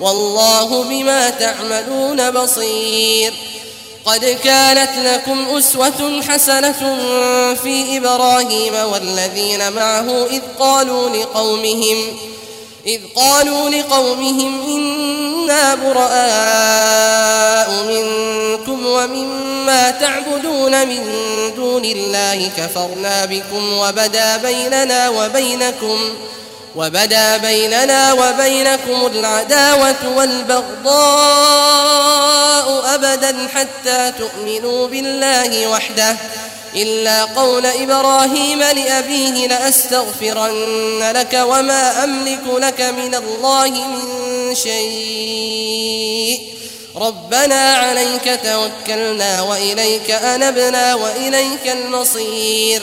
والله بما تعملون بصير. قد كانت لكم أسوة حسنة في إبراهيم والذين معه إذ قالوا لقومهم إذ قالوا لقومهم إنا براء منكم ومما تعبدون من دون الله كفرنا بكم وبدا بيننا وبينكم وبدا بيننا وبينكم العداوة والبغضاء أبدا حتى تؤمنوا بالله وحده. إلا قول إبراهيم لأبيه لأستغفرن لك وما أملك لك من الله من شيء. ربنا عليك توكلنا وإليك أنبنا وإليك المصير.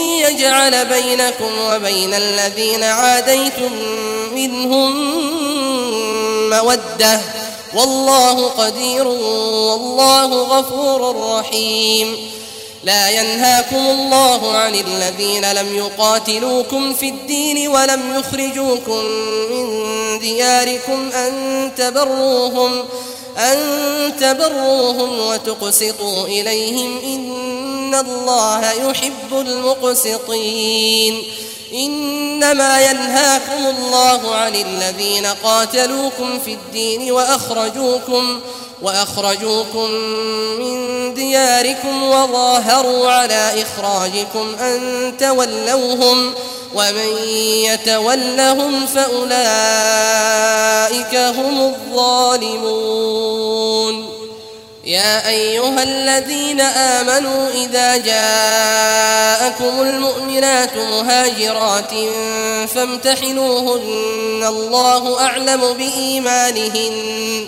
يجعل بينكم وبين الذين عاديتم منهم مودة. والله قدير والله غفور رحيم. لا ينهاكم الله عن الذين لم يقاتلوكم في الدين ولم يخرجوكم من دياركم أن تبروهم. أن تبروهم وتقسطوا إليهم إن الله يحب المقسطين. إنما ينهاكم الله عن الذين قاتلوكم في الدين وأخرجوكم وأخرجوكم من دياركم وظاهروا على إخراجكم أن تولوهم ومن يتولهم فأولئك هم الظالمون. يا أيها الذين آمنوا إذا جاءكم المؤمنات مهاجرات فامتحنوهن الله أعلم بإيمانهن.